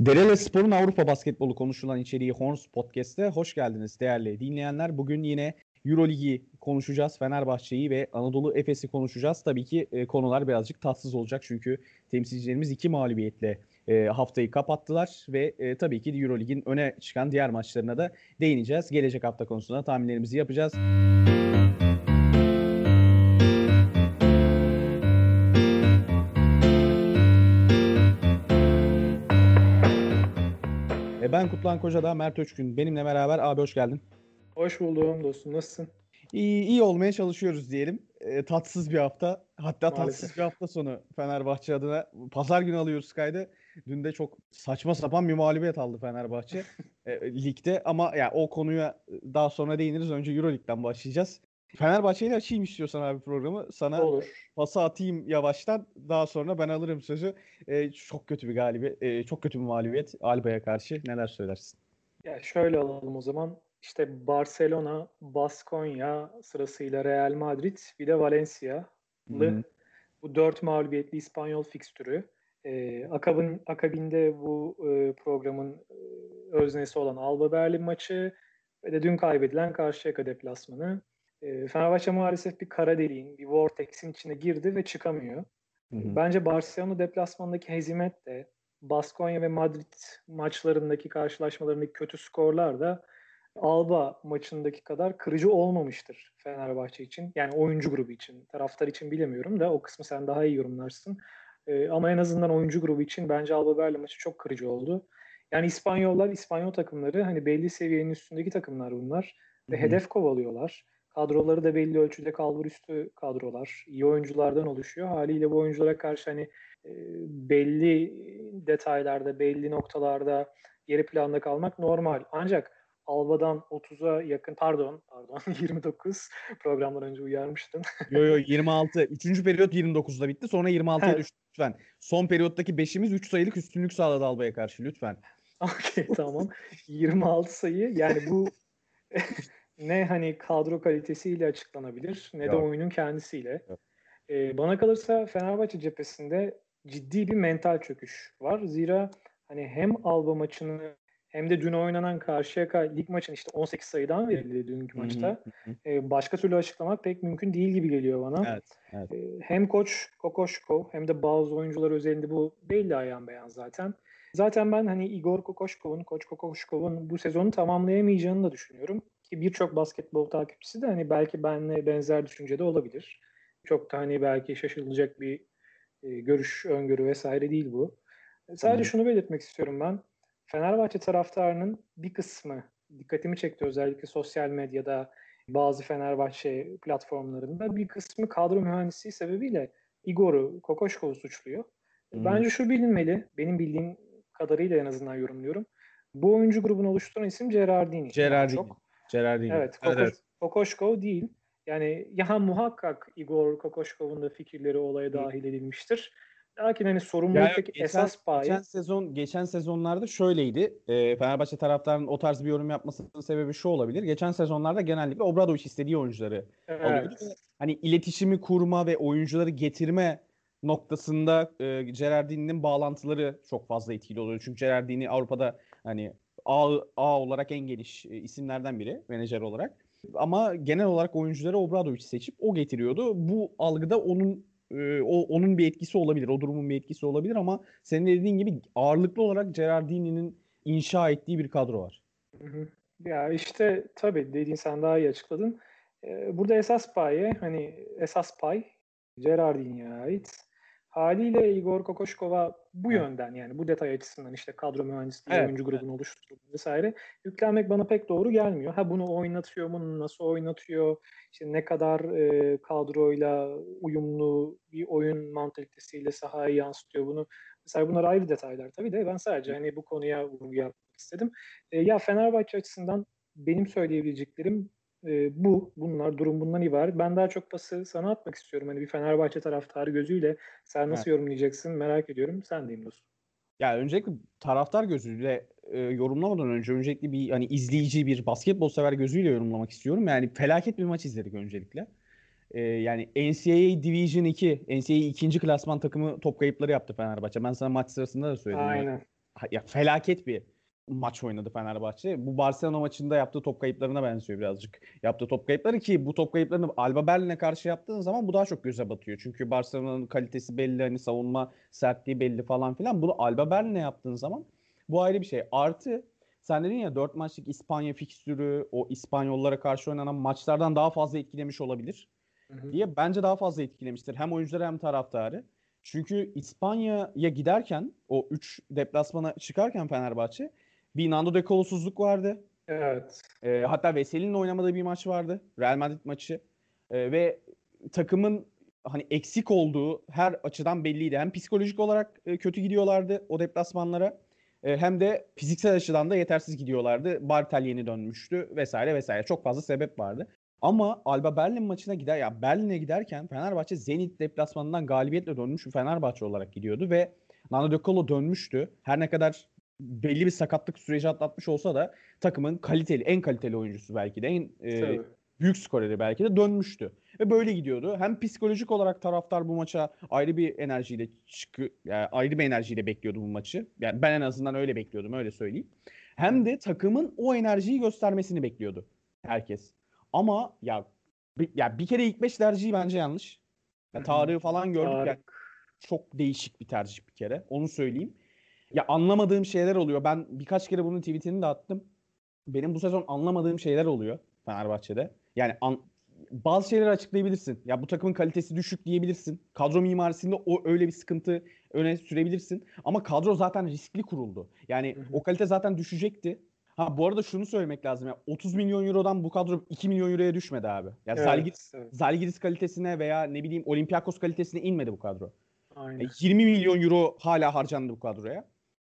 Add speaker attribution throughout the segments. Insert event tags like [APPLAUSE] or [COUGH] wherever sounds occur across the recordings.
Speaker 1: Derele Spor'un Avrupa basketbolu konuşulan içeriği Horns Podcast'te hoş geldiniz değerli dinleyenler. Bugün yine Euroligi konuşacağız, Fenerbahçe'yi ve Anadolu Efes'i konuşacağız. Tabii ki e, konular birazcık tatsız olacak çünkü temsilcilerimiz iki mağlubiyetle e, haftayı kapattılar ve e, tabii ki Eurolig'in öne çıkan diğer maçlarına da değineceğiz. Gelecek hafta konusunda tahminlerimizi yapacağız. Ben Kutlan Koca'da Mert Öçkün. Benimle beraber abi hoş geldin.
Speaker 2: Hoş buldum dostum. Nasılsın?
Speaker 1: İyi, iyi olmaya çalışıyoruz diyelim. E, tatsız bir hafta. Hatta Maalesef. tatsız bir hafta sonu Fenerbahçe adına. Pazar günü alıyoruz kaydı. Dün de çok saçma sapan bir mağlubiyet aldı Fenerbahçe [LAUGHS] e, ligde. Ama ya o konuya daha sonra değiniriz. Önce Euroleague'den başlayacağız. Fenerbahçe ile açayım istiyorsan abi programı. Sana Olur. pası atayım yavaştan. Daha sonra ben alırım sözü. Ee, çok kötü bir galibiyet. E, çok kötü bir mağlubiyet Alba'ya karşı. Neler söylersin?
Speaker 2: Ya şöyle alalım o zaman. İşte Barcelona, Baskonya sırasıyla Real Madrid bir de Valencia'lı bu dört mağlubiyetli İspanyol fikstürü. Ee, akabın, akabinde bu e, programın e, öznesi olan Alba Berlin maçı ve de dün kaybedilen Karşıyaka deplasmanı. E, Fenerbahçe maalesef bir kara deliğin, bir vortex'in içine girdi ve çıkamıyor. Hı hı. Bence Barcelona deplasmandaki hezimet de Baskonya ve Madrid maçlarındaki karşılaşmalarındaki kötü skorlar da Alba maçındaki kadar kırıcı olmamıştır Fenerbahçe için. Yani oyuncu grubu için. Taraftar için bilemiyorum da o kısmı sen daha iyi yorumlarsın. Ee, ama en azından oyuncu grubu için bence Alba Berlin maçı çok kırıcı oldu. Yani İspanyollar, İspanyol takımları hani belli seviyenin üstündeki takımlar bunlar. Ve Hı-hı. hedef kovalıyorlar. Kadroları da belli ölçüde kalbur üstü kadrolar. İyi oyunculardan oluşuyor. Haliyle bu oyunculara karşı hani e, belli detaylarda, belli noktalarda geri planda kalmak normal. Ancak Alba'dan 30'a yakın pardon pardon [LAUGHS] 29 programdan önce uyarmıştım.
Speaker 1: yo yo 26. Üçüncü periyot 29'da bitti. Sonra 26'ya düştü lütfen. Son periyottaki 5'imiz 3 sayılık üstünlük sağladı Alba'ya karşı lütfen. [LAUGHS]
Speaker 2: Okey tamam. 26 sayı yani bu [LAUGHS] ne hani kadro kalitesiyle açıklanabilir ne Yok. de oyunun kendisiyle. Ee, bana kalırsa Fenerbahçe cephesinde ciddi bir mental çöküş var. Zira hani hem Alba maçını hem de dün oynanan Karşıyaka lig maçın işte 18 sayıdan verildi dünkü maçta. Ee, başka türlü açıklamak pek mümkün değil gibi geliyor bana. Evet, evet. Ee, hem koç Kokoşko hem de bazı oyuncular özelinde bu belli ayan beyan zaten. Zaten ben hani Igor Kokoşkov'un, Koç Kokoşkov'un bu sezonu tamamlayamayacağını da düşünüyorum. Ki birçok basketbol takipçisi de hani belki benle benzer düşüncede olabilir. Çok da hani belki şaşılacak bir e, görüş, öngörü vesaire değil bu. Sadece hmm. şunu belirtmek istiyorum ben. Fenerbahçe taraftarının bir kısmı dikkatimi çekti özellikle sosyal medyada bazı Fenerbahçe platformlarında bir kısmı kadro mühendisliği sebebiyle Igor'u, Kokoşkov'u suçluyor. Hmm. Bence şu bilinmeli, benim bildiğim kadarıyla en azından yorumluyorum. Bu oyuncu grubunu oluşturan isim Gerardini.
Speaker 1: Gerardini. Çok. Gerardini.
Speaker 2: Evet, Kokoş, evet, evet. Kokoşkov değil. Yani ya muhakkak Igor Kokoşkov'un da fikirleri olaya dahil edilmiştir. Lakin hani sorumluluktaki yani esas payı...
Speaker 1: Geçen sezon, geçen sezonlarda şöyleydi. E, Fenerbahçe taraftarının o tarz bir yorum yapmasının sebebi şu olabilir. Geçen sezonlarda genellikle Obradoviç istediği oyuncuları evet. alıyordu. Hani iletişimi kurma ve oyuncuları getirme noktasında e, Gerardini'nin bağlantıları çok fazla etkili oluyor. Çünkü Gerardini Avrupa'da hani A, A olarak en geniş e, isimlerden biri menajer olarak. Ama genel olarak oyuncuları Obradoviç seçip o getiriyordu. Bu algıda onun e, o onun bir etkisi olabilir. O durumun bir etkisi olabilir ama senin dediğin gibi ağırlıklı olarak Gerardini'nin inşa ettiği bir kadro var.
Speaker 2: Ya işte tabii dediğin sen daha iyi açıkladın. Ee, burada esas paye hani esas pay Gerardini'ye ait. Haliyle Igor Kokoşkova bu yönden yani bu detay açısından işte kadro mühendisliği, evet. oyuncu grubunu evet. oluşturdu vesaire yüklenmek bana pek doğru gelmiyor. Ha bunu oynatıyor mu, nasıl oynatıyor, işte ne kadar e, kadroyla uyumlu bir oyun mantalitesiyle sahaya yansıtıyor bunu. Mesela bunlar ayrı detaylar tabii de ben sadece hani bu konuya vurgu yapmak istedim. E, ya Fenerbahçe açısından benim söyleyebileceklerim e, bu. Bunlar durum bundan ibaret. Ben daha çok pası sana atmak istiyorum. Hani bir Fenerbahçe taraftarı gözüyle sen nasıl evet. yorumlayacaksın merak ediyorum. Sen deyim dostum.
Speaker 1: Ya öncelikle taraftar gözüyle e, yorumlamadan önce öncelikle bir hani izleyici bir basketbol sever gözüyle yorumlamak istiyorum. Yani felaket bir maç izledik öncelikle. E, yani NCAA Division 2, NCAA ikinci klasman takımı top kayıpları yaptı Fenerbahçe. Ben sana maç sırasında da söyledim.
Speaker 2: Aynen.
Speaker 1: ya felaket bir maç oynadı Fenerbahçe. Bu Barcelona maçında yaptığı top kayıplarına benziyor birazcık. Yaptığı top kayıpları ki bu top kayıplarını Alba Berlin'e karşı yaptığın zaman bu daha çok göze batıyor. Çünkü Barcelona'nın kalitesi belli, hani savunma sertliği belli falan filan. Bunu Alba Berlin'e yaptığın zaman bu ayrı bir şey. Artı sen dedin ya 4 maçlık İspanya fikstürü o İspanyollara karşı oynanan maçlardan daha fazla etkilemiş olabilir diye bence daha fazla etkilemiştir. Hem oyuncuları hem taraftarı. Çünkü İspanya'ya giderken o 3 deplasmana çıkarken Fenerbahçe bir Nando De Colos'uzluk vardı.
Speaker 2: Evet.
Speaker 1: E, hatta Veseli'nin oynamadığı bir maç vardı. Real Madrid maçı. E, ve takımın hani eksik olduğu her açıdan belliydi. Hem psikolojik olarak e, kötü gidiyorlardı o deplasmanlara. E, hem de fiziksel açıdan da yetersiz gidiyorlardı. Bartel yeni dönmüştü vesaire vesaire. Çok fazla sebep vardı. Ama Alba Berlin maçına gider ya Berlin'e giderken Fenerbahçe Zenit deplasmanından galibiyetle dönmüş bir Fenerbahçe olarak gidiyordu ve Nando De Colo dönmüştü. Her ne kadar belli bir sakatlık süreci atlatmış olsa da takımın kaliteli, en kaliteli oyuncusu belki de en e, büyük skoreri belki de dönmüştü. Ve böyle gidiyordu. Hem psikolojik olarak taraftar bu maça ayrı bir enerjiyle çıkı yani ayrı bir enerjiyle bekliyordu bu maçı. Yani ben en azından öyle bekliyordum, öyle söyleyeyim. Hem de takımın o enerjiyi göstermesini bekliyordu herkes. Ama ya bir, ya bir kere ilk 5 tercihi bence yanlış. Ya, Tarık'ı falan gördük Tarık. yani çok değişik bir tercih bir kere. Onu söyleyeyim. Ya anlamadığım şeyler oluyor. Ben birkaç kere bunun tweetini de attım. Benim bu sezon anlamadığım şeyler oluyor Fenerbahçe'de. Yani an, bazı şeyleri açıklayabilirsin. Ya bu takımın kalitesi düşük diyebilirsin. Kadro mimarisinde o öyle bir sıkıntı öne sürebilirsin. Ama kadro zaten riskli kuruldu. Yani hı hı. o kalite zaten düşecekti. Ha bu arada şunu söylemek lazım ya 30 milyon eurodan bu kadro 2 milyon euroya düşmedi abi. Yani evet, Zalgiris, evet. Zalgiris kalitesine veya ne bileyim Olympiakos kalitesine inmedi bu kadro. Aynen. Yani 20 milyon euro hala harcandı bu kadroya.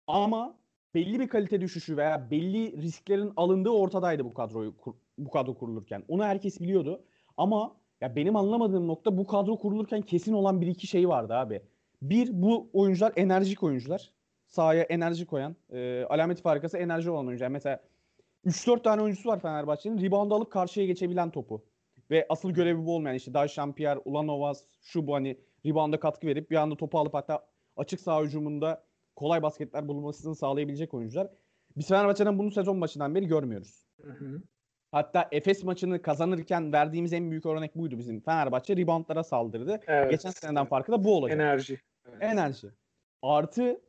Speaker 1: Ama belli bir kalite düşüşü veya belli risklerin alındığı ortadaydı bu kadroyu bu kadro kurulurken. Onu herkes biliyordu. Ama ya benim anlamadığım nokta bu kadro kurulurken kesin olan bir iki şey vardı abi. Bir bu oyuncular enerjik oyuncular. Sahaya enerji koyan, e, alameti farikası enerji olan oyuncular. Mesela 3-4 tane oyuncusu var Fenerbahçe'nin. Rebound alıp karşıya geçebilen topu. Ve asıl görevi bu olmayan işte Daşampierre, Ulanovas, şu bu hani rebound'a katkı verip bir anda topu alıp hatta açık saha hücumunda kolay basketler bulunmasını sağlayabilecek oyuncular. Biz Fenerbahçe'den bunu sezon başından beri görmüyoruz. Hı hı. Hatta Efes maçını kazanırken verdiğimiz en büyük örnek buydu bizim. Fenerbahçe reboundlara saldırdı. Evet. Geçen seneden farkı da bu olacak.
Speaker 2: Enerji.
Speaker 1: Evet. Enerji. Artı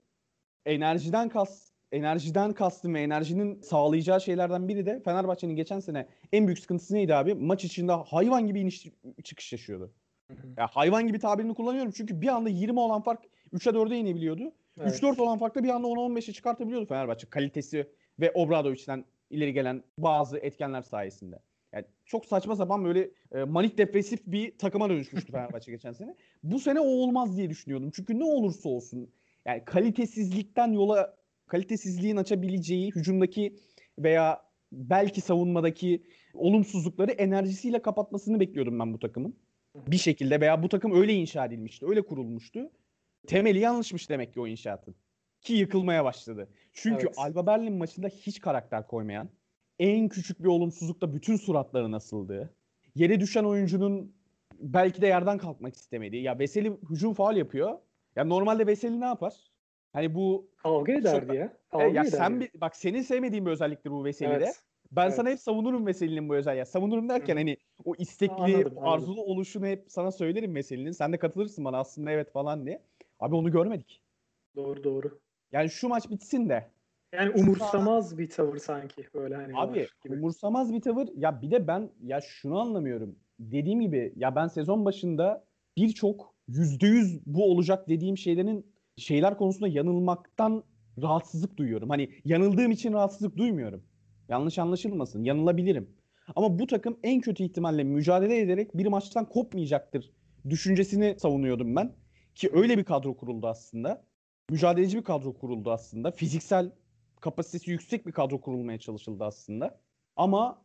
Speaker 1: enerjiden kas enerjiden kastım ve enerjinin sağlayacağı şeylerden biri de Fenerbahçe'nin geçen sene en büyük sıkıntısı neydi abi? Maç içinde hayvan gibi iniş çıkış yaşıyordu. Ya hayvan gibi tabirini kullanıyorum çünkü bir anda 20 olan fark 3'e 4'e inebiliyordu. Evet. 3-4 olan farklı bir anda 10-15'e çıkartabiliyordu Fenerbahçe kalitesi ve Obradovic'den ileri gelen bazı etkenler sayesinde. Yani çok saçma sapan böyle e, manik depresif bir takıma dönüşmüştü Fenerbahçe geçen sene. Bu sene o olmaz diye düşünüyordum. Çünkü ne olursa olsun yani kalitesizlikten yola kalitesizliğin açabileceği hücumdaki veya belki savunmadaki olumsuzlukları enerjisiyle kapatmasını bekliyordum ben bu takımın. Bir şekilde veya bu takım öyle inşa edilmişti, öyle kurulmuştu temeli yanlışmış demek ki o inşaatın. Ki yıkılmaya başladı. Çünkü evet. Alba Berlin maçında hiç karakter koymayan, en küçük bir olumsuzlukta bütün suratları nasıldı? Yere düşen oyuncunun belki de yerden kalkmak istemediği. Ya Veseli hücum faal yapıyor. Ya normalde Veseli ne yapar? Hani bu
Speaker 2: kavga ederdi ya. Kavga
Speaker 1: e, ya ederdi. sen bir, bak senin sevmediğin bir özelliktir bu Veseli'de. Evet. Ben evet. sana hep savunurum Veseli'nin bu özelliği. Savunurum derken Hı. hani o istekli, anladım, anladım. arzulu oluşunu hep sana söylerim Veseli'nin. Sen de katılırsın bana aslında evet falan diye. Abi onu görmedik.
Speaker 2: Doğru doğru.
Speaker 1: Yani şu maç bitsin de.
Speaker 2: Yani umursamaz bir tavır sanki böyle hani.
Speaker 1: Abi gibi. umursamaz bir tavır. Ya bir de ben ya şunu anlamıyorum. Dediğim gibi ya ben sezon başında birçok yüzde yüz bu olacak dediğim şeylerin şeyler konusunda yanılmaktan rahatsızlık duyuyorum. Hani yanıldığım için rahatsızlık duymuyorum. Yanlış anlaşılmasın. Yanılabilirim. Ama bu takım en kötü ihtimalle mücadele ederek bir maçtan kopmayacaktır düşüncesini savunuyordum ben. Ki öyle bir kadro kuruldu aslında. Mücadeleci bir kadro kuruldu aslında. Fiziksel kapasitesi yüksek bir kadro kurulmaya çalışıldı aslında. Ama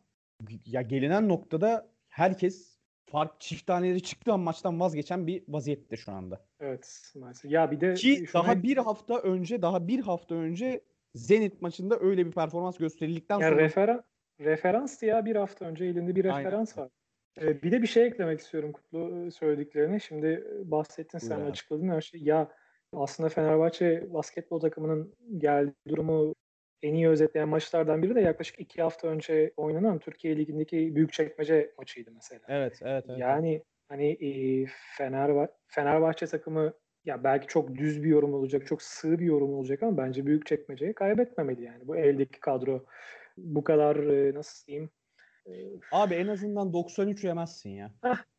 Speaker 1: ya gelinen noktada herkes fark çift taneleri çıktığı an maçtan vazgeçen bir vaziyette şu anda.
Speaker 2: Evet maalesef. Ya bir de
Speaker 1: ki şuna... daha bir hafta önce daha bir hafta önce Zenit maçında öyle bir performans gösterildikten
Speaker 2: ya sonra referan referanstı ya bir hafta önce elinde bir referans Aynen. var. Ee, bir de bir şey eklemek istiyorum Kutlu e, söylediklerine. Şimdi e, bahsettin sen Buyur açıkladın her şeyi. Ya aslında Fenerbahçe basketbol takımının geldiği durumu en iyi özetleyen maçlardan biri de yaklaşık iki hafta önce oynanan Türkiye Ligi'ndeki Büyükçekmece maçıydı mesela.
Speaker 1: Evet, evet, evet.
Speaker 2: Yani hani e, Fenerbahçe, Fenerbahçe takımı ya belki çok düz bir yorum olacak, çok sığ bir yorum olacak ama bence Büyükçekmece'yi kaybetmemeli yani. Bu eldeki kadro bu kadar e, nasıl diyeyim?
Speaker 1: Abi en azından 93 yemezsin ya.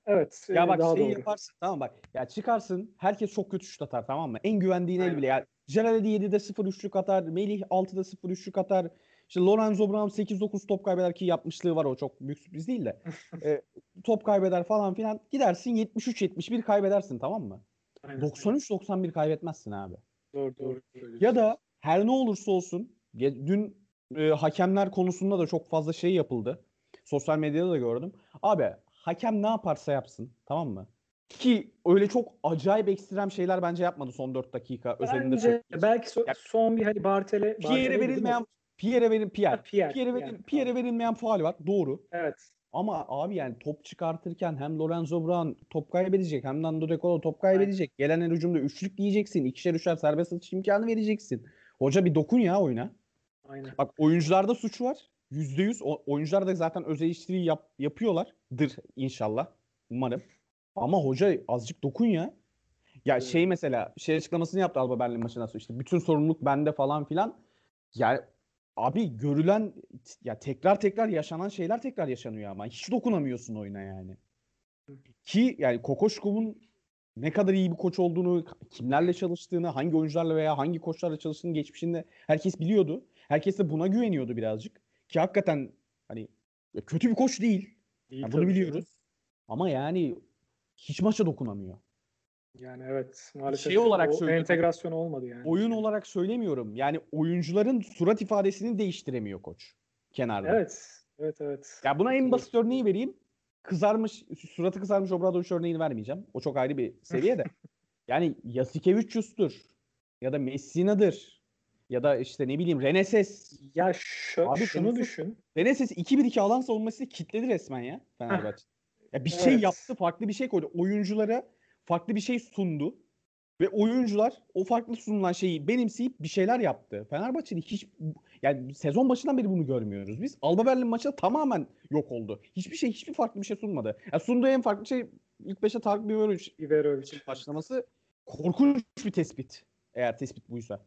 Speaker 2: evet.
Speaker 1: Ya
Speaker 2: e,
Speaker 1: bak
Speaker 2: daha
Speaker 1: şey
Speaker 2: doğru.
Speaker 1: yaparsın tamam bak. Ya çıkarsın herkes çok kötü şut atar tamam mı? En güvendiğin el bile. Ya Celal'e 7'de 0 üçlük atar. Melih 6'da 0 üçlük atar. İşte Lorenzo Brown 8-9 top kaybeder ki yapmışlığı var o çok büyük sürpriz değil de. [LAUGHS] E, top kaybeder falan filan. Gidersin 73-71 kaybedersin tamam mı?
Speaker 2: Aynen.
Speaker 1: 93-91 kaybetmezsin abi.
Speaker 2: Doğru doğru.
Speaker 1: Ya da her ne olursa olsun dün e, hakemler konusunda da çok fazla şey yapıldı. Sosyal medyada da gördüm. Abi hakem ne yaparsa yapsın tamam mı? Ki öyle çok acayip ekstrem şeyler bence yapmadı son 4 dakika özelinde.
Speaker 2: Bence
Speaker 1: söyleyeyim.
Speaker 2: belki so-
Speaker 1: Ya-
Speaker 2: son bir hani Bartele
Speaker 1: Pierre'e verilmeyen Pierre'e verin Pierre.
Speaker 2: Pierre, Pierre,
Speaker 1: verin, Pierre'e verilmeyen faul var. Doğru.
Speaker 2: Evet.
Speaker 1: Ama abi yani top çıkartırken hem Lorenzo Brown top kaybedecek hem Nando De Colo top kaybedecek. Gelen el hücumda üçlük diyeceksin. ikişer üçer serbest atış imkanı vereceksin. Hoca bir dokun ya oyuna.
Speaker 2: Aynen.
Speaker 1: Bak oyuncularda suç var. Yüzde yüz. O- Oyuncular da zaten öz eleştiriyi yap, yapıyorlardır inşallah. Umarım. Ama hoca azıcık dokun ya. Ya
Speaker 2: Evet.
Speaker 1: şey mesela şey açıklamasını yaptı Alba Berlin maçından sonra işte bütün sorumluluk bende falan filan. Ya abi görülen ya tekrar tekrar yaşanan şeyler tekrar yaşanıyor ama hiç dokunamıyorsun oyuna yani. Ki yani Kokoşkov'un ne kadar iyi bir koç olduğunu, kimlerle çalıştığını, hangi oyuncularla veya hangi koçlarla çalıştığını geçmişinde herkes biliyordu. Herkes de buna güveniyordu birazcık. Ki hakikaten hani kötü bir koç değil.
Speaker 2: İyi
Speaker 1: Ya
Speaker 2: tabii
Speaker 1: bunu
Speaker 2: ki.
Speaker 1: biliyoruz. Ama yani hiç maça dokunamıyor.
Speaker 2: Yani evet maalesef
Speaker 1: Şey olarak
Speaker 2: o entegrasyon olmadı yani.
Speaker 1: Oyun olarak söylemiyorum. Yani oyuncuların surat ifadesini değiştiremiyor koç kenarda.
Speaker 2: Evet. Evet evet.
Speaker 1: Ya buna en basit örneği vereyim. Kızarmış, suratı kızarmış Obradoviç örneğini vermeyeceğim. O çok ayrı bir seviye de. [LAUGHS] yani Yasikevicius'tur ya da Messina'dır ya da işte ne bileyim Reneses.
Speaker 2: Ya şu,
Speaker 1: Abi
Speaker 2: şunu
Speaker 1: Reneses-
Speaker 2: düşün.
Speaker 1: Reneses 2-1-2 alan savunmasıyla kitledi resmen ya Fenerbahçe. ya bir şey
Speaker 2: Evet.
Speaker 1: yaptı, farklı bir şey koydu. Oyunculara farklı bir şey sundu. Ve oyuncular o farklı sunulan şeyi benimseyip bir şeyler yaptı. Fenerbahçe'de hiç yani sezon başından beri bunu görmüyoruz biz. Alba Berlin maçı tamamen yok oldu. Hiçbir şey hiçbir farklı bir şey sunmadı. Ya sunduğu en farklı şey ilk beşe Tarık Biberovic başlaması korkunç bir tespit. Eğer tespit buysa.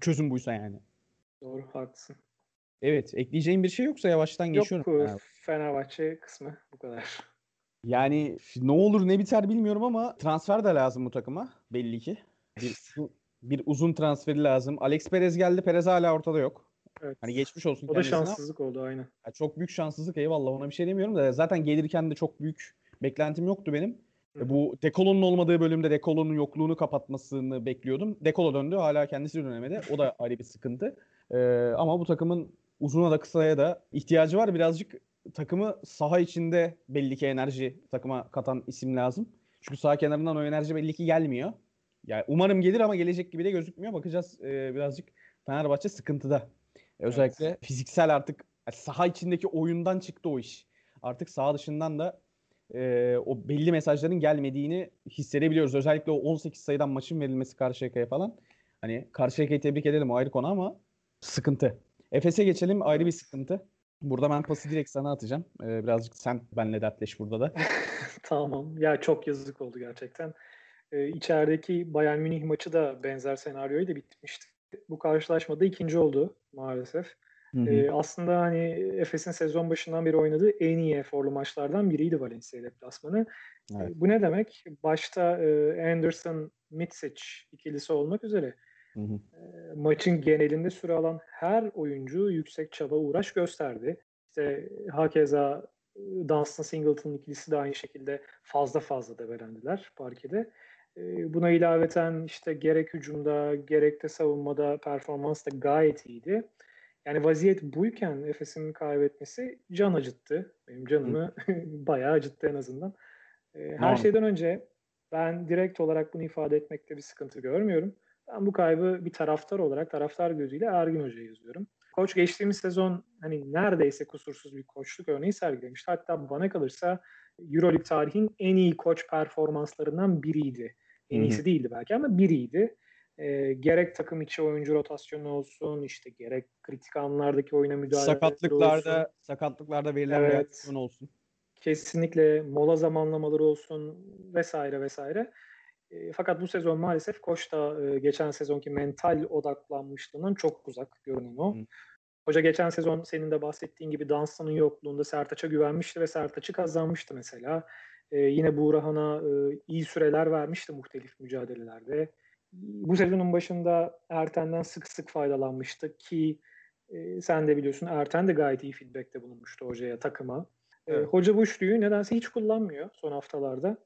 Speaker 1: Çözüm buysa yani.
Speaker 2: Doğru haklısın.
Speaker 1: Evet, ekleyeceğim bir şey yoksa yavaştan
Speaker 2: Yok
Speaker 1: geçiyorum.
Speaker 2: bu
Speaker 1: Fenerbahçe.
Speaker 2: Kısmı bu kadar.
Speaker 1: Yani ne olur ne biter bilmiyorum ama transfer de lazım bu takıma belli ki. Bir, [LAUGHS] bir uzun transferi lazım. Alex Perez geldi. Perez hala ortada yok.
Speaker 2: Evet.
Speaker 1: Hani geçmiş olsun
Speaker 2: o da
Speaker 1: kendisine.
Speaker 2: şanssızlık oldu aynen.
Speaker 1: Ya çok büyük şanssızlık eyvallah ona bir şey demiyorum da zaten gelirken de çok büyük beklentim yoktu benim.
Speaker 2: Hı.
Speaker 1: E, Bu Dekolo'nun olmadığı bölümde Dekolo'nun yokluğunu kapatmasını bekliyordum. Dekolo döndü hala kendisi dönemedi. O da ayrı bir sıkıntı. Ee, ama bu takımın uzuna da kısaya da ihtiyacı var. Birazcık takımı saha içinde belli ki enerji takıma katan isim lazım. Çünkü saha kenarından o enerji belli ki gelmiyor. Yani umarım gelir ama gelecek gibi de gözükmüyor. Bakacağız ee, birazcık Fenerbahçe sıkıntıda. E, Özellikle fiziksel artık yani saha içindeki oyundan çıktı o iş. Artık saha dışından da e, o belli mesajların gelmediğini hissedebiliyoruz. Özellikle o 18 sayıdan maçın verilmesi Karşıyaka'ya falan. Hani Karşıyaka'yı tebrik edelim o ayrı konu ama sıkıntı. Efes'e geçelim ayrı bir sıkıntı. Burada ben pası direkt sana atacağım. Ee, birazcık sen benle dertleş burada da. [LAUGHS]
Speaker 2: tamam. Ya çok yazık oldu gerçekten. Ee, içerideki Bayern Münih maçı da benzer senaryoyla bitmişti. Bu karşılaşmada ikinci oldu maalesef.
Speaker 1: Hı hı.
Speaker 2: Aslında hani Efes'in sezon başından beri oynadığı en iyi eforlu maçlardan biriydi Valencia deplasmanı.
Speaker 1: Evet.
Speaker 2: Bu ne demek? Başta e, Anderson Mitsic ikilisi olmak üzere
Speaker 1: Hı hı.
Speaker 2: e, maçın genelinde süre alan her oyuncu yüksek çaba uğraş gösterdi. İşte hakeza Dunstan Singleton ikilisi de aynı şekilde fazla fazla da verendiler parkede. E, Buna ilaveten işte gerek hücumda gerek de savunmada performans da gayet iyiydi. Yani vaziyet buyken Efes'in kaybetmesi can acıttı. Benim canımı [LAUGHS] bayağı acıttı en azından. E, Her şeyden önce ben direkt olarak bunu ifade etmekte bir sıkıntı görmüyorum. Ben bu kaybı bir taraftar olarak taraftar gözüyle Ergin Hoca'ya yazıyorum. Koç geçtiğimiz sezon hani neredeyse kusursuz bir koçluk örneği sergilemişti. Hatta bana kalırsa Euroleague tarihin en iyi koç performanslarından biriydi. En iyisi değildi belki ama biriydi. E, gerek takım içi oyuncu rotasyonu olsun, işte gerek kritik anlardaki oyuna müdahale
Speaker 1: sakatlıklarda
Speaker 2: olsun.
Speaker 1: sakatlıklarda verilen
Speaker 2: Evet.
Speaker 1: reaksiyon olsun.
Speaker 2: Kesinlikle mola zamanlamaları olsun vesaire vesaire. E, fakat bu sezon maalesef Koç da e, geçen sezonki mental odaklanmışlığından çok uzak görünen o.
Speaker 1: Hı.
Speaker 2: Hoca geçen sezon senin de bahsettiğin gibi Dunstan'ın yokluğunda Sertaç'a güvenmişti ve Sertaç'ı kazanmıştı mesela. E, yine Buğrahan'a e, iyi süreler vermişti muhtelif mücadelelerde. Bu sezonun başında Erten'den sık sık faydalanmıştı ki e, sen de biliyorsun Erten de gayet iyi feedbackte bulunmuştu hocaya, takıma. E,
Speaker 1: Evet.
Speaker 2: hoca bu üçlüyü nedense hiç kullanmıyor son haftalarda.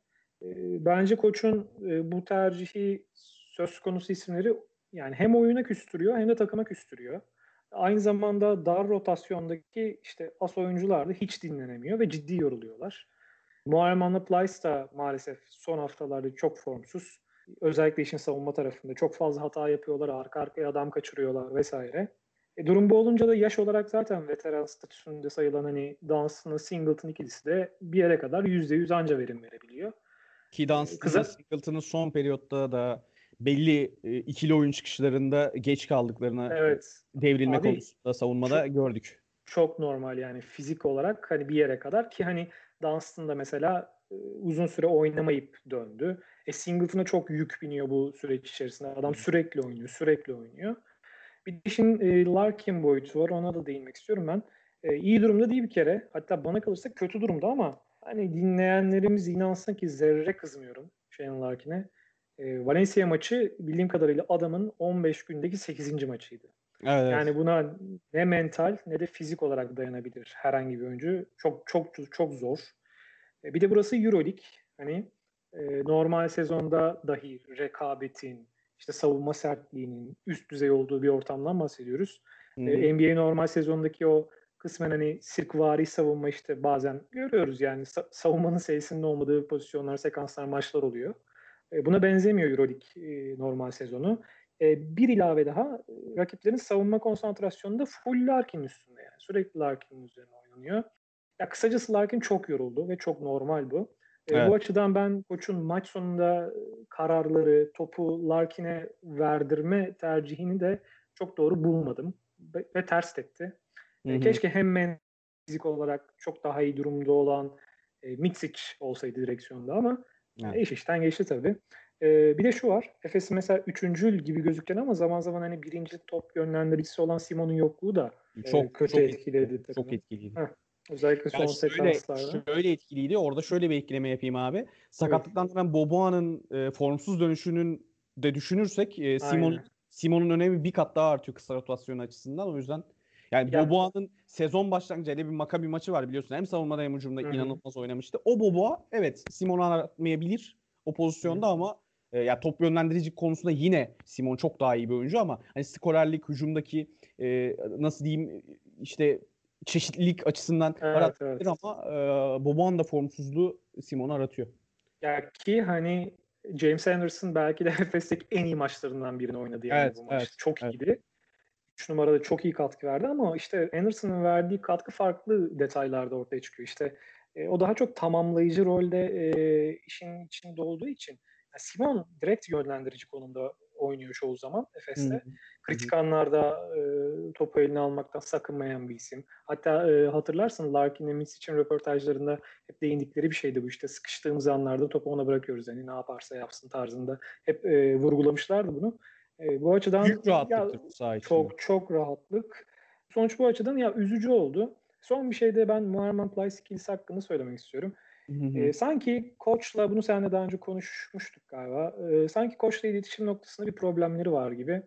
Speaker 2: E, bence koçun e, bu tercihi söz konusu isimleri yani hem oyuna küstürüyor hem de takıma küstürüyor. Aynı zamanda dar rotasyondaki işte as oyuncular da hiç dinlenemiyor ve ciddi yoruluyorlar. Muharreman'la Plyce da maalesef son haftalarda çok formsuz. Özellikle işin savunma tarafında çok fazla hata yapıyorlar, arka arkaya adam kaçırıyorlar vesaire. E, durum bu olunca da yaş olarak zaten veteran statüsünde sayılan hani Dunstan'la Singleton ikilisi de bir yere kadar %100 anca verim verebiliyor.
Speaker 1: Ki Dunstan'la
Speaker 2: kıza-
Speaker 1: Singleton'ın son periyotta da belli e, ikili oyun çıkışlarında geç kaldıklarını
Speaker 2: Evet.
Speaker 1: devrilme
Speaker 2: Abi,
Speaker 1: konusunda savunmada gördük.
Speaker 2: çok normal yani fizik olarak hani bir yere kadar ki hani Dunstan da mesela e, uzun süre oynamayıp döndü. E Singleton'a çok yük biniyor bu süreç içerisinde. Adam sürekli oynuyor, sürekli oynuyor. Bir de işin e, Larkin boyutu var. Ona da değinmek istiyorum ben. E, iyi durumda değil bir kere. Hatta bana kalırsa kötü durumda ama hani dinleyenlerimiz inansın ki zerre kızmıyorum Shane Larkin'e. E, Valencia maçı bildiğim kadarıyla adamın 15 gündeki 8. maçıydı.
Speaker 1: Evet.
Speaker 2: Yani buna ne mental ne de fizik olarak dayanabilir herhangi bir oyuncu. Çok çok çok zor. E, Bir de burası EuroLeague. Hani e, normal sezonda dahi rekabetin, işte savunma sertliğinin üst düzey olduğu bir ortamdan bahsediyoruz. E, NBA normal sezondaki o kısmen hani sirkvari savunma işte bazen görüyoruz yani sa- savunmanın sayısının olmadığı pozisyonlar, sekanslar, maçlar oluyor. E, buna benzemiyor EuroLeague e, normal sezonu. E, bir ilave daha e, rakiplerin savunma konsantrasyonunda full Larkin üstünde yani. Sürekli Larkin'in üzerine oynanıyor. Ya kısacası Larkin çok yoruldu ve çok normal bu. E,
Speaker 1: Evet.
Speaker 2: Bu açıdan ben koçun maç sonunda e, kararları, topu Larkin'e verdirme tercihini de çok doğru bulmadım ve, ters etti.
Speaker 1: Hı
Speaker 2: E,
Speaker 1: hı.
Speaker 2: Keşke hem men fizik olarak çok daha iyi durumda olan e, Mitsic olsaydı direksiyonda ama
Speaker 1: Evet.
Speaker 2: e, iş işten geçti tabii. E, bir de şu var. Efes'in mesela üçüncül gibi gözüken ama zaman zaman hani birinci top yönlendiricisi olan Simon'un yokluğu da e,
Speaker 1: çok
Speaker 2: kötü
Speaker 1: çok
Speaker 2: etkiledi
Speaker 1: Çok
Speaker 2: takımı.
Speaker 1: etkiliydi.
Speaker 2: Heh, Özellikle son
Speaker 1: Yani şöyle,
Speaker 2: sekanslarda.
Speaker 1: şöyle etkiliydi. Orada şöyle bir ekleme yapayım abi. Sakatlıktan dönen Boboa'nın e, formsuz dönüşünün de düşünürsek e, Simon. Simon'un önemi bir kat daha artıyor kısa rotasyon açısından. O yüzden yani
Speaker 2: Ya-
Speaker 1: Boboa'nın sezon başlangıcı hele bir Maccabi maçı var biliyorsun. Hem savunmada hem hücumda inanılmaz oynamıştı. O Boboa evet Simon'u aratmayabilir o pozisyonda ama e, ya top yönlendirici konusunda yine Simon çok daha iyi bir oyuncu ama hani skorerlik, hücumdaki e, nasıl diyeyim işte çeşitlilik açısından
Speaker 2: Evet,
Speaker 1: aratabilir
Speaker 2: evet.
Speaker 1: ama e, Boboa'nın da formsuzluğu Simon'u aratıyor.
Speaker 2: Ya ki hani James Anderson belki de [LAUGHS] Efes'teki en iyi maçlarından birini oynadı yani
Speaker 1: Evet,
Speaker 2: bu maçta.
Speaker 1: evet,
Speaker 2: çok
Speaker 1: evet.
Speaker 2: iyiydi. 3 numarada çok iyi katkı verdi ama işte Anderson'ın verdiği katkı farklı detaylarda ortaya çıkıyor. İşte e, o daha çok tamamlayıcı rolde e, işin içinde olduğu için ya Simon direkt yönlendirici konumda oynuyor çoğu zaman Efes'te.
Speaker 1: Hı.
Speaker 2: Kritik anlarda e, topu eline almaktan sakınmayan bir isim. Hatta e, hatırlarsın Larkin'le Mitch için röportajlarında hep değindikleri bir şeydi bu işte sıkıştığımız anlarda topu ona bırakıyoruz hani ne yaparsa yapsın tarzında hep e, vurgulamışlardı bunu. E, bu açıdan
Speaker 1: Büyük
Speaker 2: ya,
Speaker 1: rahatlıktır içinde.
Speaker 2: çok çok rahatlık. Sonuç bu açıdan ya üzücü oldu. Son bir şey de ben Muharrem Plyce ikilisi hakkında söylemek istiyorum.
Speaker 1: Hı hı.
Speaker 2: E, sanki koçla bunu seninle daha önce konuşmuştuk galiba. E, sanki koçla iletişim noktasında bir problemleri var gibi.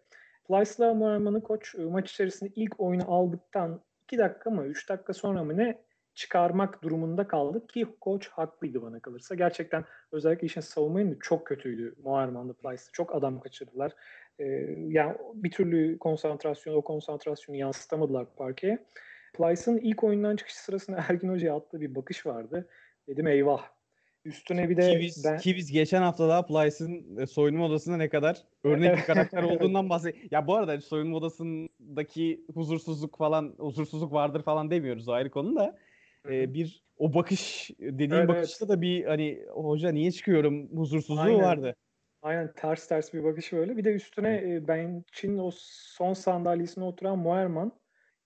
Speaker 2: Plyce'la Muharrem'in koç e, maç içerisinde ilk oyunu aldıktan 2 dakika mı 3 dakika sonra mı ne çıkarmak durumunda kaldı ki koç haklıydı bana kalırsa. Gerçekten özellikle işin savunmayın çok kötüydü Muharrem'de Plyce'da. Çok adam kaçırdılar. E, yani bir türlü konsantrasyon o konsantrasyonu yansıtamadılar parkeye. Plyce'ın ilk oyundan çıkış sırasında [LAUGHS] Ergin Hoca'ya attığı bir bakış vardı. Dedim eyvah. Üstüne bir de
Speaker 1: Ki biz,
Speaker 2: ben
Speaker 1: ki biz geçen hafta daha Plyce'ın e, soyunma odasında ne kadar örnek bir karakter [LAUGHS] olduğundan bahsediyor. Ya bu arada soyunma odasındaki huzursuzluk falan huzursuzluk vardır falan demiyoruz ayrı konu da. E, bir o bakış dediğim
Speaker 2: Evet,
Speaker 1: bakışta da bir hani hoca niye çıkıyorum huzursuzluğu
Speaker 2: Aynen.
Speaker 1: vardı.
Speaker 2: Aynen ters ters bir bakış böyle. Bir de üstüne e, bench'in o son sandalyesine oturan Moerman.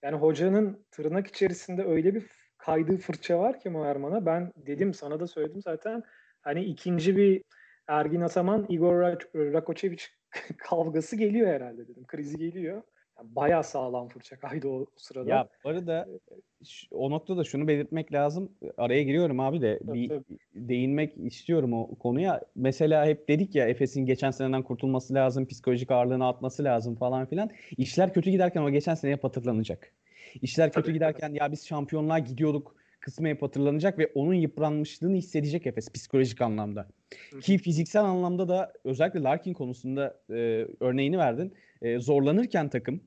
Speaker 2: Yani hocanın tırnak içerisinde öyle bir kaydığı fırça var ki Moerman'a. Ben dedim sana da söyledim zaten. Hani ikinci bir Ergin Ataman, Igor Rakoçevic [LAUGHS] kavgası geliyor herhalde dedim. Krizi geliyor. Yani bayağı sağlam fırça kaydı o, sırada.
Speaker 1: Ya bu arada o noktada şunu belirtmek lazım. Araya giriyorum abi de tabii, bir tabii. değinmek istiyorum o konuya. Mesela hep dedik ya Efes'in geçen seneden kurtulması lazım, psikolojik ağırlığını atması lazım falan filan. İşler kötü giderken o geçen seneye hatırlanacak. İşler kötü tabii, giderken ya biz şampiyonluğa gidiyorduk kısmı hep hatırlanacak ve onun yıpranmışlığını hissedecek Efes psikolojik anlamda. Hı. Ki fiziksel anlamda da özellikle Larkin konusunda e, örneğini verdin. E, zorlanırken takım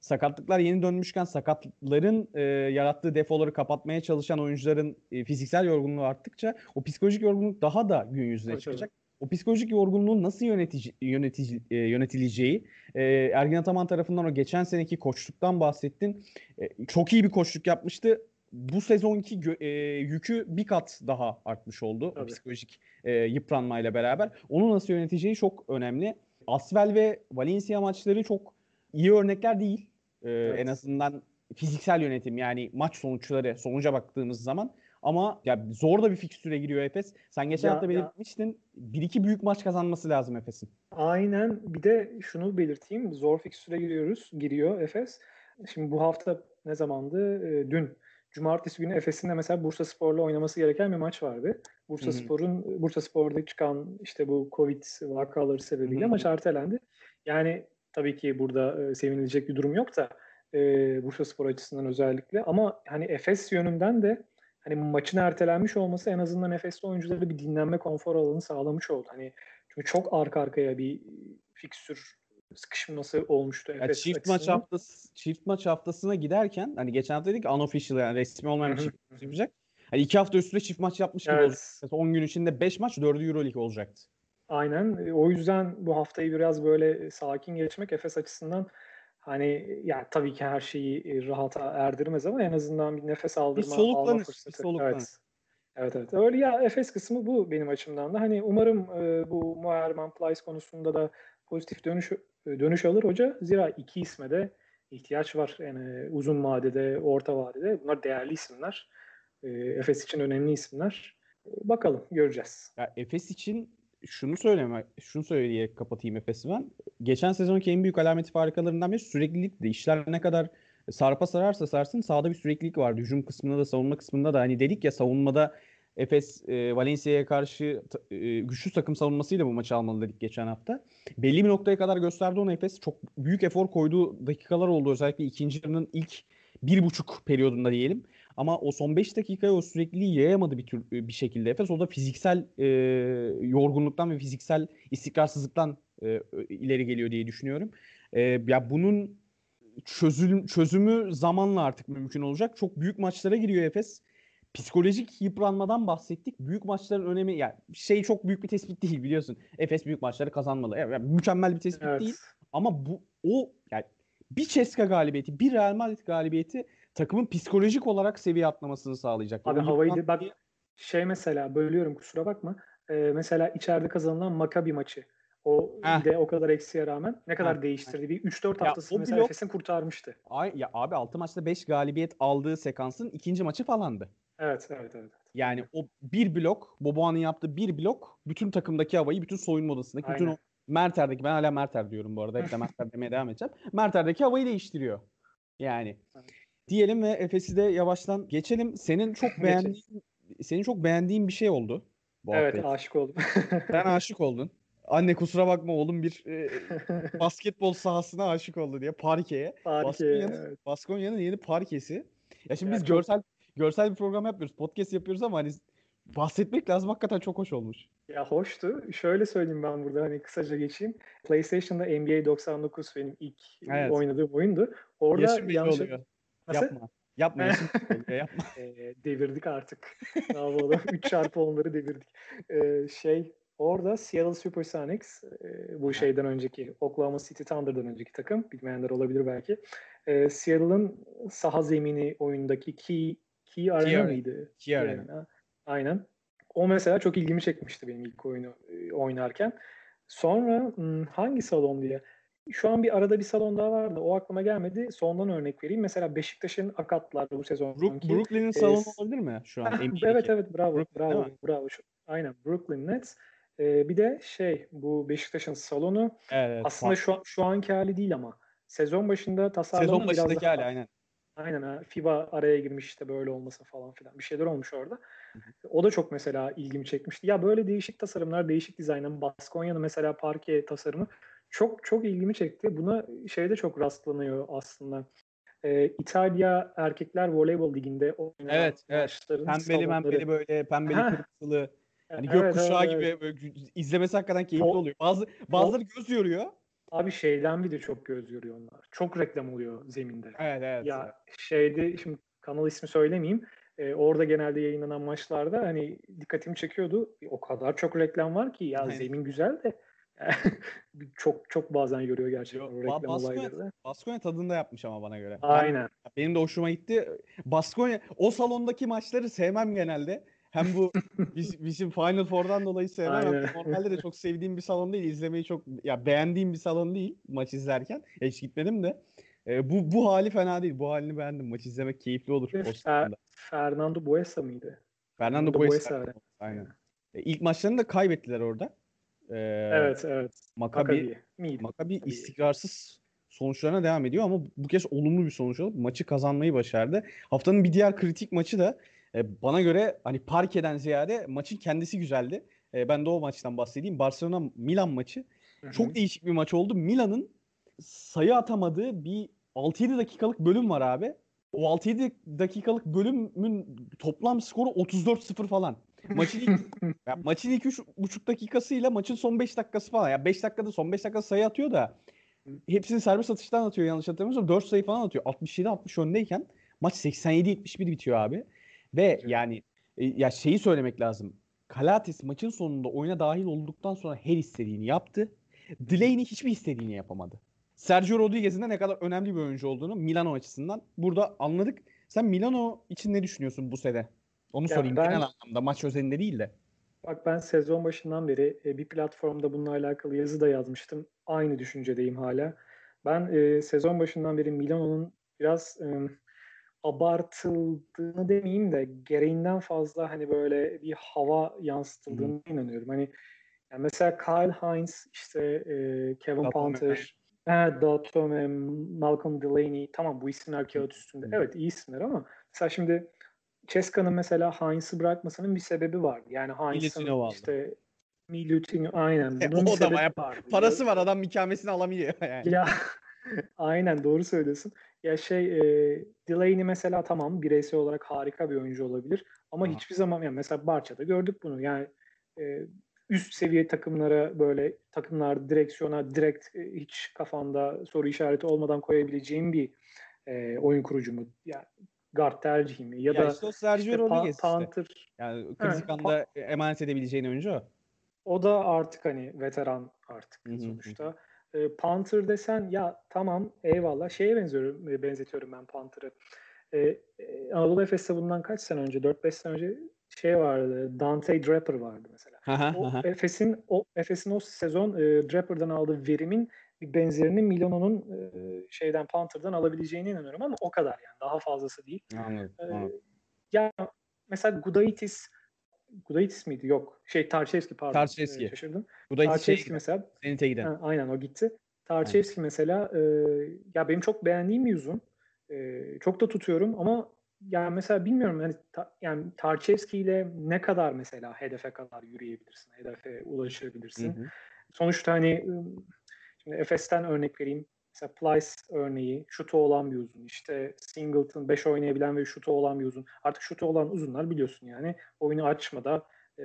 Speaker 1: sakatlıklar yeni dönmüşken sakatların e, yarattığı defoları kapatmaya çalışan oyuncuların e, fiziksel yorgunluğu arttıkça o psikolojik yorgunluk daha da gün yüzüne evet, çıkacak. O psikolojik yorgunluğun nasıl yönetici, yönetici, e, yönetileceği e, Ergin Ataman tarafından o geçen seneki koçluktan bahsettin. E, çok iyi bir koçluk yapmıştı. Bu sezonki e, yükü bir kat daha artmış oldu Tabii. o psikolojik e, yıpranmayla beraber. Onu nasıl yöneteceği çok önemli. Asvel ve Valencia maçları çok iyi örnekler değil. Ee, evet. En azından fiziksel yönetim yani maç sonuçları sonuca baktığımız zaman ama ya zor da bir fikstüre giriyor Efes. Sen geçen ya, hafta belirtmiştin. Bir iki büyük maç kazanması lazım Efes'in.
Speaker 2: Aynen. Bir de şunu belirteyim. Zor fikstüre giriyoruz. Giriyor Efes. Şimdi bu hafta ne zamandı? Ee, dün. Cumartesi günü Efes'in de mesela Bursa Spor'la oynaması gereken bir maç vardı. Bursa Spor'un Bursa Spor'da çıkan işte bu Covid vakaları sebebiyle Hı-hı. maç ertelendi. Yani tabii ki burada e, sevinilecek bir durum yok da e, Bursa Spor açısından özellikle ama hani Efes yönünden de hani maçın ertelenmiş olması en azından Efes'te oyunculara bir dinlenme konfor alanı sağlamış oldu. Hani çünkü çok arka arkaya bir fikstür sıkışması olmuştu
Speaker 1: Efes ya çift açısından. maç haftası çift maç haftasına giderken hani geçen hafta dedik unofficial yani resmi olmayan bir çift yapacak. Hani iki hafta üstüne çift maç yapmış gibi evet. olacak. Mesela 10 gün içinde 5 maç 4'ü Euroleague olacaktı.
Speaker 2: Aynen. O yüzden bu haftayı biraz böyle sakin geçmek Efes açısından hani ya tabii ki her şeyi rahata erdirmez ama en azından bir nefes aldırma
Speaker 1: bir alma fırsatı. Bir soluklanır.
Speaker 2: Evet. Evet evet. Öyle ya Efes kısmı bu benim açımdan da. Hani umarım e, bu Moerman Plyce konusunda da pozitif dönüş dönüş alır hoca. Zira iki isme de ihtiyaç var. Yani uzun vadede, orta vadede. Bunlar değerli isimler. E, Efes için önemli isimler. E, bakalım göreceğiz.
Speaker 1: Ya Efes için şunu söyleme, şunu söyleyerek kapatayım Efes'i ben. Geçen sezonki en büyük alameti farikalarından biri süreklilikti. İşler ne kadar sarpa sararsa sarsın sağda bir süreklilik vardı. Hücum kısmında da savunma kısmında da hani dedik ya savunmada Efes e, Valencia'ya karşı e, güçlü takım savunmasıyla bu maçı almalı dedik geçen hafta. Belli bir noktaya kadar gösterdi onu Efes. Çok büyük efor koyduğu dakikalar oldu. Özellikle ikinci yarının ilk bir buçuk periyodunda diyelim. Ama o son 5 dakikaya o sürekliliği yayamadı bir tür bir şekilde Efes. O da fiziksel e, yorgunluktan ve fiziksel istikrarsızlıktan e, ileri geliyor diye düşünüyorum. E, ya bunun çözüm, çözümü zamanla artık mümkün olacak. Çok büyük maçlara giriyor Efes. Psikolojik yıpranmadan bahsettik. Büyük maçların önemi yani şey çok büyük bir tespit değil biliyorsun. Efes büyük maçları kazanmalı. Yani mükemmel bir tespit evet. değil. Ama bu o yani bir Ceska galibiyeti, bir Real Madrid galibiyeti takımın psikolojik olarak seviye atlamasını sağlayacak.
Speaker 2: Abi havayı bak şey mesela bölüyorum kusura bakma. Ee, mesela içeride kazanılan Maccabi maçı. O Heh. de o kadar eksiye rağmen ne kadar Heh. değiştirdi. Bir 3-4 haftası mesela blok, Efes'in kurtarmıştı.
Speaker 1: Ay, ya abi 6 maçta 5 galibiyet aldığı sekansın ikinci maçı falandı.
Speaker 2: Evet, evet, evet.
Speaker 1: Yani o bir blok, Boboğan'ın yaptığı bir blok bütün takımdaki havayı, bütün soyunma odasındaki, Aynen. bütün o Merter'deki, ben hala Merter diyorum bu arada. Hep de [LAUGHS] Merter demeye devam edeceğim. Merter'deki havayı değiştiriyor. Yani. Evet diyelim ve Efes'i de yavaştan geçelim. Senin çok [LAUGHS] beğendiğin senin çok beğendiğin bir şey oldu.
Speaker 2: Bu evet hafta. aşık oldum. [LAUGHS]
Speaker 1: Sen aşık oldun. Anne kusura bakma oğlum bir e, [LAUGHS] basketbol sahasına aşık oldu diye parkeye.
Speaker 2: Parke,
Speaker 1: Baskonya'nın,
Speaker 2: evet.
Speaker 1: Baskonya'nın yeni parkesi. Ya şimdi yani biz çok... görsel görsel bir program yapıyoruz. Podcast yapıyoruz ama hani bahsetmek lazım. Hakikaten çok hoş olmuş.
Speaker 2: Ya hoştu. Şöyle söyleyeyim ben burada hani kısaca geçeyim. PlayStation'da NBA 99 benim ilk evet. oynadığım oyundu. Orada
Speaker 1: yanlış oluyor. Nasıl? Yapma. Yapma. yapma. [LAUGHS]
Speaker 2: E, devirdik artık. ne yapalım? 3 çarpı onları devirdik. E, şey orada Seattle Supersonics e, bu şeyden önceki Oklahoma City Thunder'dan önceki takım. Bilmeyenler olabilir belki. E, Seattle'ın saha zemini oyundaki Key, Key Arena Key mıydı?
Speaker 1: Key Arena.
Speaker 2: Aynen. O mesela çok ilgimi çekmişti benim ilk oyunu e, oynarken. Sonra hmm, hangi salon diye. Şu an bir arada bir salon daha vardı. O aklıma gelmedi. Sondan örnek vereyim. Mesela Beşiktaş'ın akatlar bu sezon.
Speaker 1: Brook, Brooklyn'in salonu olabilir mi şu an?
Speaker 2: evet evet bravo. Brooklyn, bravo. Bravo. Şu, aynen Brooklyn Nets. Ee, bir de şey bu Beşiktaş'ın salonu evet, aslında şu, şu anki hali değil ama sezon başında tasarlanan
Speaker 1: Sezon başındaki hali aynen.
Speaker 2: Aynen ha. FIBA araya girmiş işte böyle olmasa falan filan. Bir şeyler olmuş orada. O da çok mesela ilgimi çekmişti. Ya böyle değişik tasarımlar, değişik dizaynlar. Baskonya'nın mesela parke tasarımı çok çok ilgimi çekti. Buna şeyde çok rastlanıyor aslında. Ee, İtalya Erkekler Voleybol Ligi'nde
Speaker 1: oynanan evet, evet. Pembeli salonları. pembeli böyle pembeli kırmızılı. Hani evet, gökkuşağı evet, gibi evet. Böyle, izlemesi hakikaten keyifli o, oluyor. Bazı bazıları göz yoruyor.
Speaker 2: Abi şeyden bir de çok göz yoruyor onlar. Çok reklam oluyor zeminde.
Speaker 1: Evet evet.
Speaker 2: Ya şeyde şimdi kanal ismi söylemeyeyim. E, orada genelde yayınlanan maçlarda hani dikkatimi çekiyordu. O kadar çok reklam var ki ya Aynen. zemin güzel de [LAUGHS] çok çok bazen yoruyor gerçekten Yo, o reklam Baskonya, olayları.
Speaker 1: Baskonya tadında yapmış ama bana göre.
Speaker 2: Aynen.
Speaker 1: Ben, benim de hoşuma gitti. Baskonya o salondaki maçları sevmem genelde. Hem bu [LAUGHS] bizim Final Four'dan dolayı sevmem. Normalde de çok sevdiğim bir salon değil. İzlemeyi çok ya beğendiğim bir salon değil maç izlerken. Hiç gitmedim de. E, bu bu hali fena değil. Bu halini beğendim. Maç izlemek keyifli olur.
Speaker 2: Fer, Fernando Buesa mıydı?
Speaker 1: Fernando, Fernando Buesa. Buesa. Aynen. E, ilk maçlarını da kaybettiler orada.
Speaker 2: Ee, evet evet.
Speaker 1: Maccabi, Maccabi, Maccabi istikrarsız sonuçlarına devam ediyor ama bu kez olumlu bir sonuç alıp maçı kazanmayı başardı. Haftanın bir diğer kritik maçı da e, bana göre hani parkeden ziyade maçın kendisi güzeldi. E, ben de o maçtan bahsedeyim. Barcelona Milan maçı. Hı-hı. Çok değişik bir maç oldu. Milan'ın sayı atamadığı bir 6-7 dakikalık bölüm var abi. O 6-7 dakikalık bölümün toplam skoru 34-0 falan. Maçın ilk, [LAUGHS] ya maçın ilk 3,5 dakikasıyla maçın son 5 dakikası falan. Ya 5 dakikada son 5 dakika sayı atıyor da hepsini serbest atıştan atıyor yanlış hatırlamıyorsam. 4 sayı falan atıyor. 67-60 öndeyken maç 87-71 bitiyor abi. Ve yani e, ya şeyi söylemek lazım. Kalates maçın sonunda oyuna dahil olduktan sonra her istediğini yaptı. Delaney hiçbir istediğini yapamadı. Sergio Rodriguez'in de ne kadar önemli bir oyuncu olduğunu Milano açısından burada anladık. Sen Milano için ne düşünüyorsun bu sene? Onu ya sorayım ben, genel anlamda maç özelinde değil de.
Speaker 2: Bak ben sezon başından beri e, bir platformda bununla alakalı yazı da yazmıştım. Aynı düşüncedeyim hala. Ben e, sezon başından beri Milano'nun biraz e, abartıldığını demeyeyim de gereğinden fazla hani böyle bir hava yansıtıldığını Hı. inanıyorum. Hani yani mesela Kyle Hines, işte e, Kevin Datome. Panther, Datome, Malcolm Delaney tamam bu isimler kağıt üstünde. Hı. Evet iyi isimler ama mesela şimdi Ceska'nın mesela Hines'ı bırakmasının bir sebebi vardı. Yani Hines'ın işte Milutino aynen. [LAUGHS]
Speaker 1: Bunun e, o da bayağı vardı. [LAUGHS] parası var adam mikamesini alamıyor [LAUGHS] yani.
Speaker 2: Ya aynen doğru söylüyorsun. Ya şey e, Delaney mesela tamam bireysel olarak harika bir oyuncu olabilir ama Aha. hiçbir zaman yani mesela Barça'da gördük bunu. Yani e, üst seviye takımlara böyle takımlar direksiyona direkt e, hiç kafanda soru işareti olmadan koyabileceğim bir e, oyun kurucu mu? Yani guard tercihi mi? Ya, ya da işte o
Speaker 1: Sergio işte Rodriguez pa- Panther. Işte. Yani kritik evet, anda pa- emanet edebileceğin oyuncu o.
Speaker 2: O da artık hani veteran artık Hı-hı. sonuçta. E, Panther desen ya tamam eyvallah şeye benziyorum benzetiyorum ben Panther'ı. E, Anadolu Efes'te bundan kaç sene önce 4-5 sene önce şey vardı Dante Draper vardı mesela. o Efes'in o Efes'in o sezon e, Draper'dan aldığı verimin bir benzerini Milano'nun e, şeyden Panther'dan alabileceğine inanıyorum ama o kadar yani daha fazlası değil.
Speaker 1: Anladım. E, anladım.
Speaker 2: Ya mesela Gudaitis Gudaitis miydi? Yok. Şey Tarçevski pardon.
Speaker 1: Tarçevski.
Speaker 2: E, şaşırdım.
Speaker 1: Gudaitis
Speaker 2: Tarçevski şey, mesela.
Speaker 1: Zenit'e giden.
Speaker 2: Ha, aynen o gitti. Tarçevski mesela e, ya benim çok beğendiğim bir uzun. E, çok da tutuyorum ama yani mesela bilmiyorum yani ta, yani Tarçevski ile ne kadar mesela hedefe kadar yürüyebilirsin, hedefe ulaşabilirsin. Hı hı. Sonuçta hani şimdi Efes'ten örnek vereyim. Mesela Plyce örneği şutu olan bir uzun. İşte Singleton 5 oynayabilen ve şutu olan bir uzun. Artık şutu olan uzunlar biliyorsun yani oyunu açmada e,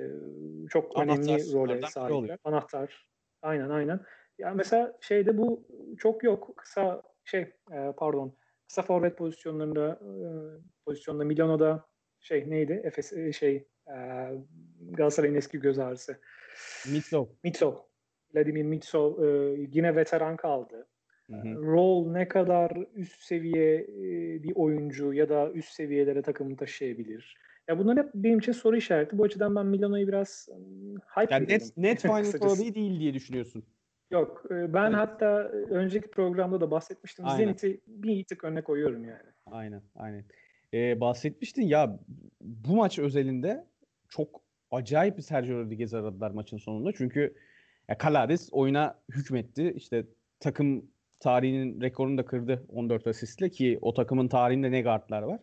Speaker 2: çok Anahtar, önemli role sahip. Anahtar. Aynen aynen. Yani mesela şeyde bu çok yok. Kısa şey e, pardon kısa forvet pozisyonlarında e, pozisyonda Milano'da şey neydi? Efes e, şey e, Galatasaray'ın eski göz ağrısı.
Speaker 1: Mitsov.
Speaker 2: Mitsov. Vladimir Mitsov e, yine veteran kaldı. Hı Rol ne kadar üst seviye e, bir oyuncu ya da üst seviyelere takımı taşıyabilir. Ya bunlar hep benim için soru işareti. Bu açıdan ben Milano'yu biraz hype
Speaker 1: Yani net, net [LAUGHS] Final adayı değil diye düşünüyorsun.
Speaker 2: Yok. e, Ben
Speaker 1: Evet.
Speaker 2: hatta e, önceki programda da bahsetmiştim.
Speaker 1: Aynen.
Speaker 2: Zenit'i bir tık önüne koyuyorum yani.
Speaker 1: Aynen, aynen. Ee, bahsetmiştin ya bu maç özelinde çok acayip bir Sergio Rodriguez aradılar maçın sonunda. Çünkü ya Calades oyuna hükmetti. İşte takım tarihinin rekorunu da kırdı 14 asistle ki o takımın tarihinde ne guardlar var.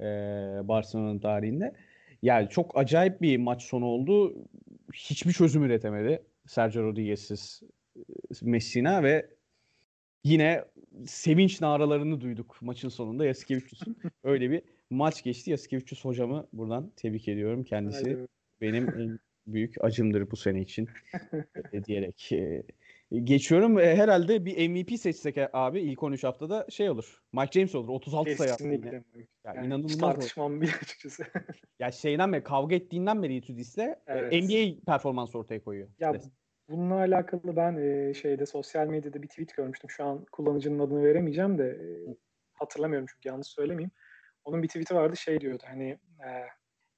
Speaker 1: Ee, Barcelona'nın tarihinde. Yani çok acayip bir maç sonu oldu. Hiçbir çözüm üretemedi Sergio Rodriguez'siz e, Messina ve yine sevinç naralarını duyduk maçın sonunda Yasikevicius'un. [LAUGHS] Öyle bir maç geçti. Yasikevicius hocamı buradan tebrik ediyorum. Kendisi
Speaker 2: Haydi.
Speaker 1: benim en büyük acımdır bu sene için [LAUGHS] e, diyerek. e, geçiyorum. E, herhalde bir MVP seçsek abi ilk 13 haftada şey olur. Mike James olur. 36 sayı attı yine.
Speaker 2: Kesinlikle.
Speaker 1: Ya
Speaker 2: Yani
Speaker 1: inanılmaz
Speaker 2: tartışmam bile açıkçası. [LAUGHS]
Speaker 1: Ya şeyden beri kavga ettiğinden beri Itudis'le e,
Speaker 2: Evet.
Speaker 1: NBA performans ortaya koyuyor.
Speaker 2: Ya bununla alakalı ben e, şeyde sosyal medyada bir tweet görmüştüm. Şu an kullanıcının adını veremeyeceğim de e, hatırlamıyorum çünkü yanlış söylemeyeyim. Onun bir tweet'i vardı şey diyordu hani e,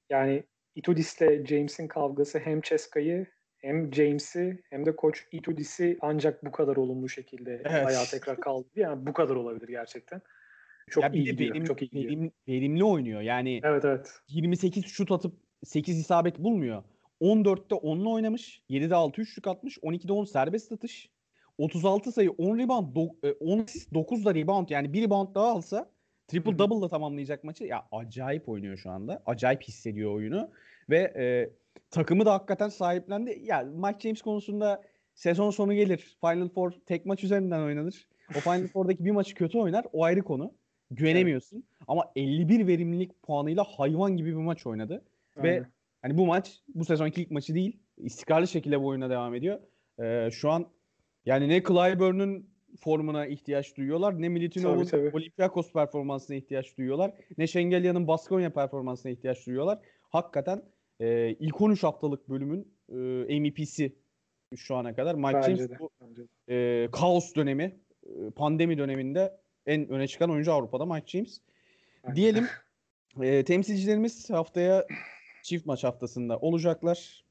Speaker 2: yani Itudis'le James'in kavgası hem Ceska'yı hem James'i hem de koç Itudis'i ancak bu kadar olumlu şekilde
Speaker 1: Evet.
Speaker 2: ayağa tekrar kaldırdı. Yani bu kadar olabilir gerçekten. Çok
Speaker 1: Ya
Speaker 2: iyi
Speaker 1: de
Speaker 2: gidiyor.
Speaker 1: verim-
Speaker 2: çok iyi gidiyor.
Speaker 1: verim- verimli oynuyor. Yani
Speaker 2: Evet evet.
Speaker 1: 28 şut atıp 8 isabet bulmuyor. 14'te 10'la oynamış. 7'de 6 üçlük atmış. 12'de 10 serbest atış. 36 sayı 10 rebound, do- e, 10 asist, 9 da rebound. Yani bir rebound daha alsa triple double tamamlayacak maçı. Ya acayip oynuyor şu anda. Acayip hissediyor oyunu ve e, takımı da hakikaten sahiplendi. Ya Mike James konusunda sezon sonu gelir. Final Four tek maç üzerinden oynanır. O [LAUGHS] Final Four'daki bir maçı kötü oynar. O ayrı konu. Güvenemiyorsun. Ama 51 verimlilik puanıyla hayvan gibi bir maç oynadı. Ve
Speaker 2: Aynen.
Speaker 1: hani bu maç bu sezonki ilk maçı değil. İstikrarlı şekilde bu oyuna devam ediyor. Ee, şu an yani ne Clyburn'un formuna ihtiyaç duyuyorlar ne
Speaker 2: tabii.
Speaker 1: Olympiakos performansına ihtiyaç duyuyorlar. Ne Şengelya'nın Baskonya performansına ihtiyaç duyuyorlar. Hakikaten e, ilk 13 haftalık bölümün e, MVP'si şu ana kadar. Mike
Speaker 2: Bence
Speaker 1: James
Speaker 2: de.
Speaker 1: bu
Speaker 2: Bence
Speaker 1: e, kaos dönemi, e, pandemi döneminde en öne çıkan oyuncu Avrupa'da Mike James.
Speaker 2: Aynen.
Speaker 1: Diyelim [LAUGHS] e, temsilcilerimiz haftaya çift maç haftasında olacaklar.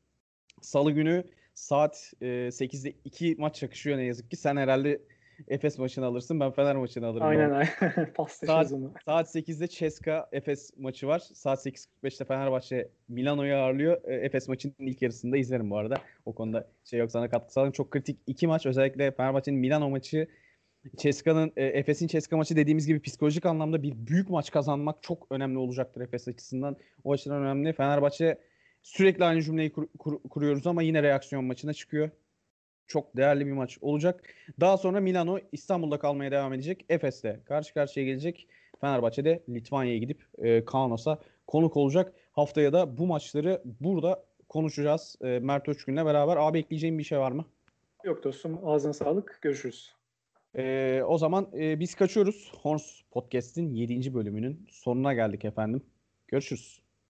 Speaker 1: Salı günü saat e, 8'de iki maç çakışıyor ne yazık ki. Sen herhalde Efes maçını alırsın. Ben Fener maçını alırım.
Speaker 2: Aynen aynen. [LAUGHS] Paslaşırız
Speaker 1: Saat-
Speaker 2: onu.
Speaker 1: Saat 8'de Ceska Efes maçı var. Saat 8.45'te Fenerbahçe Milano'yu ağırlıyor. E, Efes maçının ilk yarısında izlerim bu arada. O konuda şey yok sana katkı sağlarım. Çok kritik iki maç. Özellikle Fenerbahçe'nin Milano maçı Ceska'nın e, Efes'in Ceska maçı dediğimiz gibi psikolojik anlamda bir büyük maç kazanmak çok önemli olacaktır Efes açısından. O açıdan önemli. Fenerbahçe sürekli aynı cümleyi kur- kur- kuruyoruz ama yine reaksiyon maçına çıkıyor. Çok değerli bir maç olacak. Daha sonra Milano İstanbul'da kalmaya devam edecek. Efes'te karşı karşıya gelecek. Fenerbahçe'de Litvanya'ya gidip e, Kaunos'a konuk olacak. Haftaya da bu maçları burada konuşacağız. E, Mert Özgün'le beraber. Abi ekleyeceğim bir şey var mı?
Speaker 2: Yok dostum ağzına sağlık. Görüşürüz.
Speaker 1: E, o zaman e, biz kaçıyoruz. Horns Podcast'in 7. bölümünün sonuna geldik efendim. Görüşürüz.